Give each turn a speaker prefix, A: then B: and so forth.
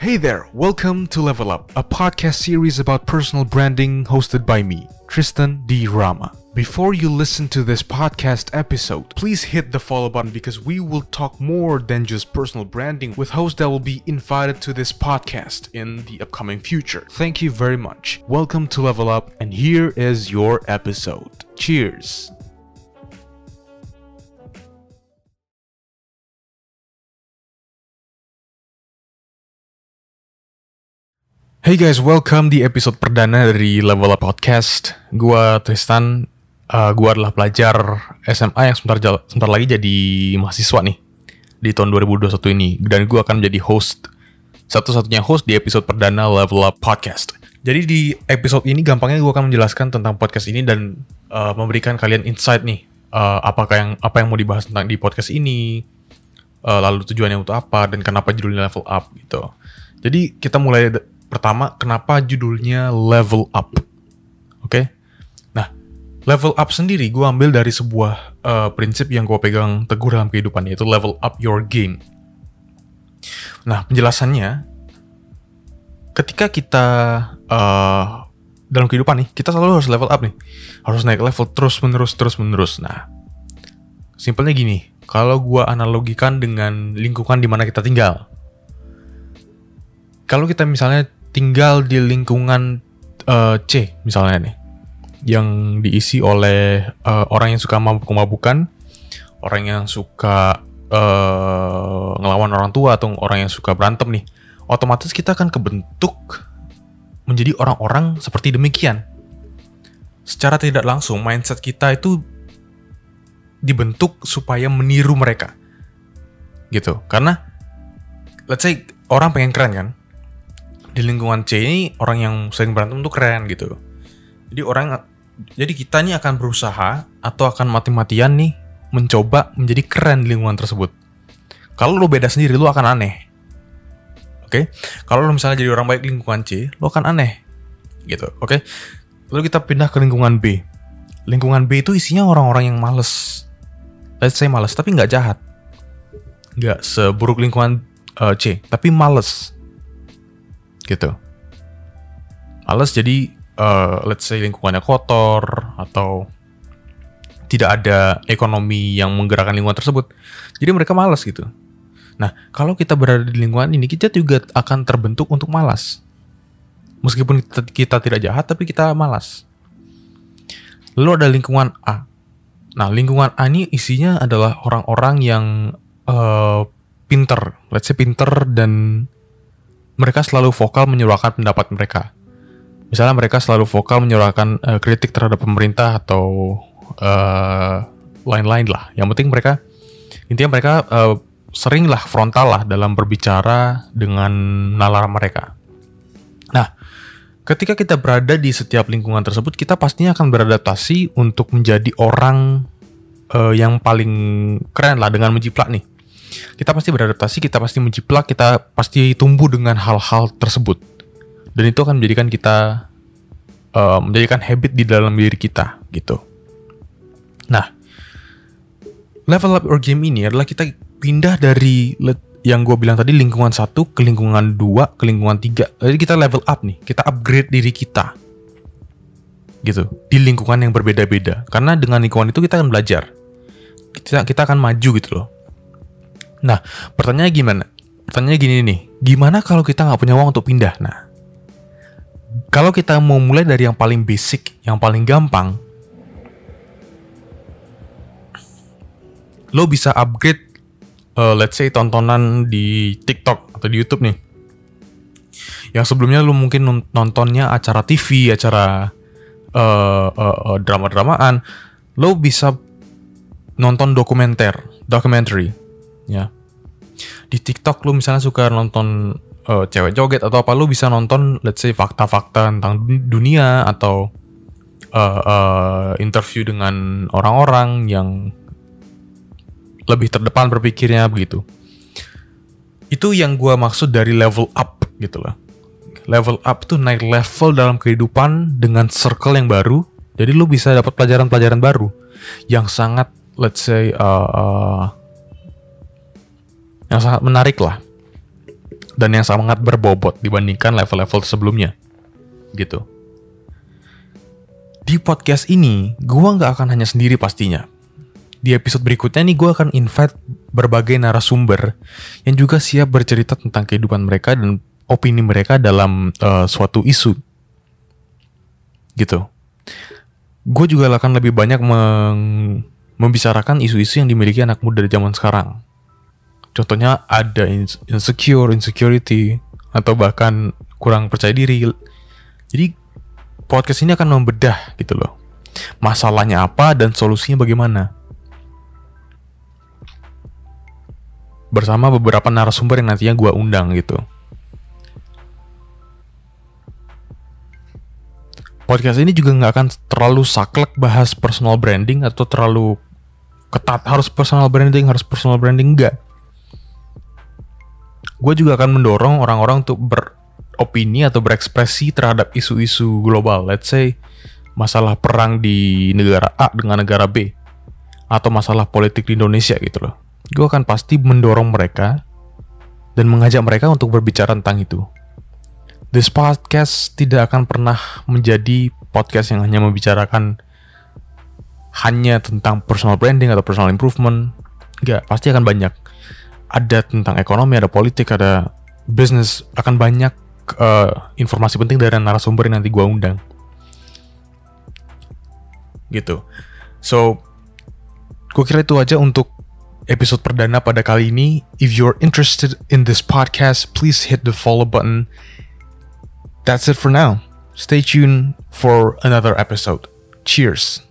A: Hey there, welcome to Level Up, a podcast series about personal branding hosted by me, Tristan D. Rama. Before you listen to this podcast episode, please hit the follow button because we will talk more than just personal branding with hosts that will be invited to this podcast in the upcoming future. Thank you very much. Welcome to Level Up, and here is your episode. Cheers. Hey guys, welcome di episode perdana dari Level Up Podcast. Gua Tristan, uh, gua adalah pelajar SMA yang sebentar, sebentar lagi jadi mahasiswa nih di tahun 2021 ini. Dan gua akan menjadi host, satu-satunya host di episode perdana Level Up Podcast. Jadi di episode ini gampangnya gua akan menjelaskan tentang podcast ini dan uh, memberikan kalian insight nih, uh, apakah yang apa yang mau dibahas tentang di podcast ini, uh, lalu tujuannya untuk apa dan kenapa judulnya Level Up gitu. Jadi kita mulai pertama kenapa judulnya Level Up. Oke. Nah, level up sendiri gue ambil dari sebuah uh, prinsip yang gue pegang teguh dalam kehidupan yaitu level up your game. Nah, penjelasannya ketika kita uh, dalam kehidupan nih, kita selalu harus level up nih. Harus naik level terus menerus terus menerus. Nah, simpelnya gini, kalau gue analogikan dengan lingkungan di mana kita tinggal. Kalau kita misalnya tinggal di lingkungan eh, C misalnya nih, yang diisi oleh eh, orang yang suka mabuk-mabukan, orang yang suka eh, ngelawan orang tua atau orang yang suka berantem nih, otomatis kita akan kebentuk menjadi orang-orang seperti demikian. Secara tidak langsung, mindset kita itu dibentuk supaya meniru mereka. Gitu. Karena let's say orang pengen keren kan. Di lingkungan C ini orang yang sering berantem tuh keren gitu. Jadi orang jadi kita nih akan berusaha atau akan mati-matian nih mencoba menjadi keren di lingkungan tersebut. Kalau lo beda sendiri lo akan aneh. Oke? Kalau lo misalnya jadi orang baik di lingkungan C, lo akan aneh. Gitu, oke? Lalu kita pindah ke lingkungan B. Lingkungan B itu isinya orang-orang yang males. Let's say males, tapi nggak jahat. Nggak seburuk lingkungan eh, C, tapi males. Gitu. Males jadi, eh, let's say lingkungannya kotor, atau tidak ada ekonomi yang menggerakkan lingkungan tersebut. Jadi mereka malas gitu. Nah, kalau kita berada di lingkungan ini, kita juga akan terbentuk untuk malas. Meskipun kita, kita tidak jahat, tapi kita malas. Lalu ada lingkungan A. Nah, lingkungan A ini isinya adalah orang-orang yang eh, pinter, let's say pinter dan mereka selalu vokal menyuarakan pendapat mereka. Misalnya mereka selalu vokal menyuarakan eh, kritik terhadap pemerintah atau eh, lain-lain lah. Yang penting mereka intinya mereka eh, sering lah frontal lah dalam berbicara dengan nalar mereka. Nah, ketika kita berada di setiap lingkungan tersebut, kita pastinya akan beradaptasi untuk menjadi orang eh, yang paling keren lah dengan menjiplak nih. Kita pasti beradaptasi, kita pasti menjiplak, kita pasti tumbuh dengan hal-hal tersebut. Dan itu akan menjadikan kita eh, menjadikan habit di dalam diri kita gitu. Nah, level up your game ini adalah kita pindah dari yang gue bilang tadi lingkungan satu ke lingkungan dua ke lingkungan tiga. Jadi kita level up nih, kita upgrade diri kita, gitu di lingkungan yang berbeda-beda. Karena dengan lingkungan itu kita akan belajar, kita kita akan maju gitu loh. Nah, pertanyaannya gimana? Pertanyaannya gini nih, gimana kalau kita nggak punya uang untuk pindah? Nah, kalau kita mau mulai dari yang paling basic, yang paling gampang, lo bisa upgrade uh, let's say tontonan di TikTok atau di YouTube nih. Yang sebelumnya lo mungkin non- nontonnya acara TV, acara uh, uh, drama-dramaan, lo bisa nonton dokumenter, documentary, ya. Di TikTok lo misalnya suka nonton uh, cewek joget atau apa, lo bisa nonton let's say fakta-fakta tentang dun- dunia atau uh, uh, interview dengan orang-orang yang lebih terdepan berpikirnya begitu. Itu yang gua maksud dari level up gitu loh. Level up tuh naik level dalam kehidupan dengan circle yang baru. Jadi lu bisa dapat pelajaran-pelajaran baru yang sangat let's say uh, uh, yang sangat menarik lah dan yang sangat berbobot dibandingkan level-level sebelumnya. Gitu. Di podcast ini, gue nggak akan hanya sendiri pastinya. Di episode berikutnya nih, gue akan invite berbagai narasumber yang juga siap bercerita tentang kehidupan mereka dan opini mereka dalam uh, suatu isu. Gitu. Gue juga akan lebih banyak meng membicarakan isu-isu yang dimiliki anak muda di zaman sekarang. Contohnya ada insecure, insecurity, atau bahkan kurang percaya diri. Jadi podcast ini akan membedah gitu loh. Masalahnya apa dan solusinya bagaimana. Bersama beberapa narasumber yang nantinya gue undang gitu. Podcast ini juga nggak akan terlalu saklek bahas personal branding atau terlalu ketat harus personal branding harus personal branding enggak gue juga akan mendorong orang-orang untuk beropini atau berekspresi terhadap isu-isu global let's say masalah perang di negara A dengan negara B atau masalah politik di Indonesia gitu loh gue akan pasti mendorong mereka dan mengajak mereka untuk berbicara tentang itu this podcast tidak akan pernah menjadi podcast yang hanya membicarakan hanya tentang personal branding atau personal improvement. Enggak, pasti akan banyak. Ada tentang ekonomi, ada politik, ada bisnis, akan banyak uh, informasi penting dari narasumber yang nanti gue undang. Gitu. So, gue kira itu aja untuk episode perdana pada kali ini. If you're interested in this podcast, please hit the follow button. That's it for now. Stay tuned for another episode. Cheers.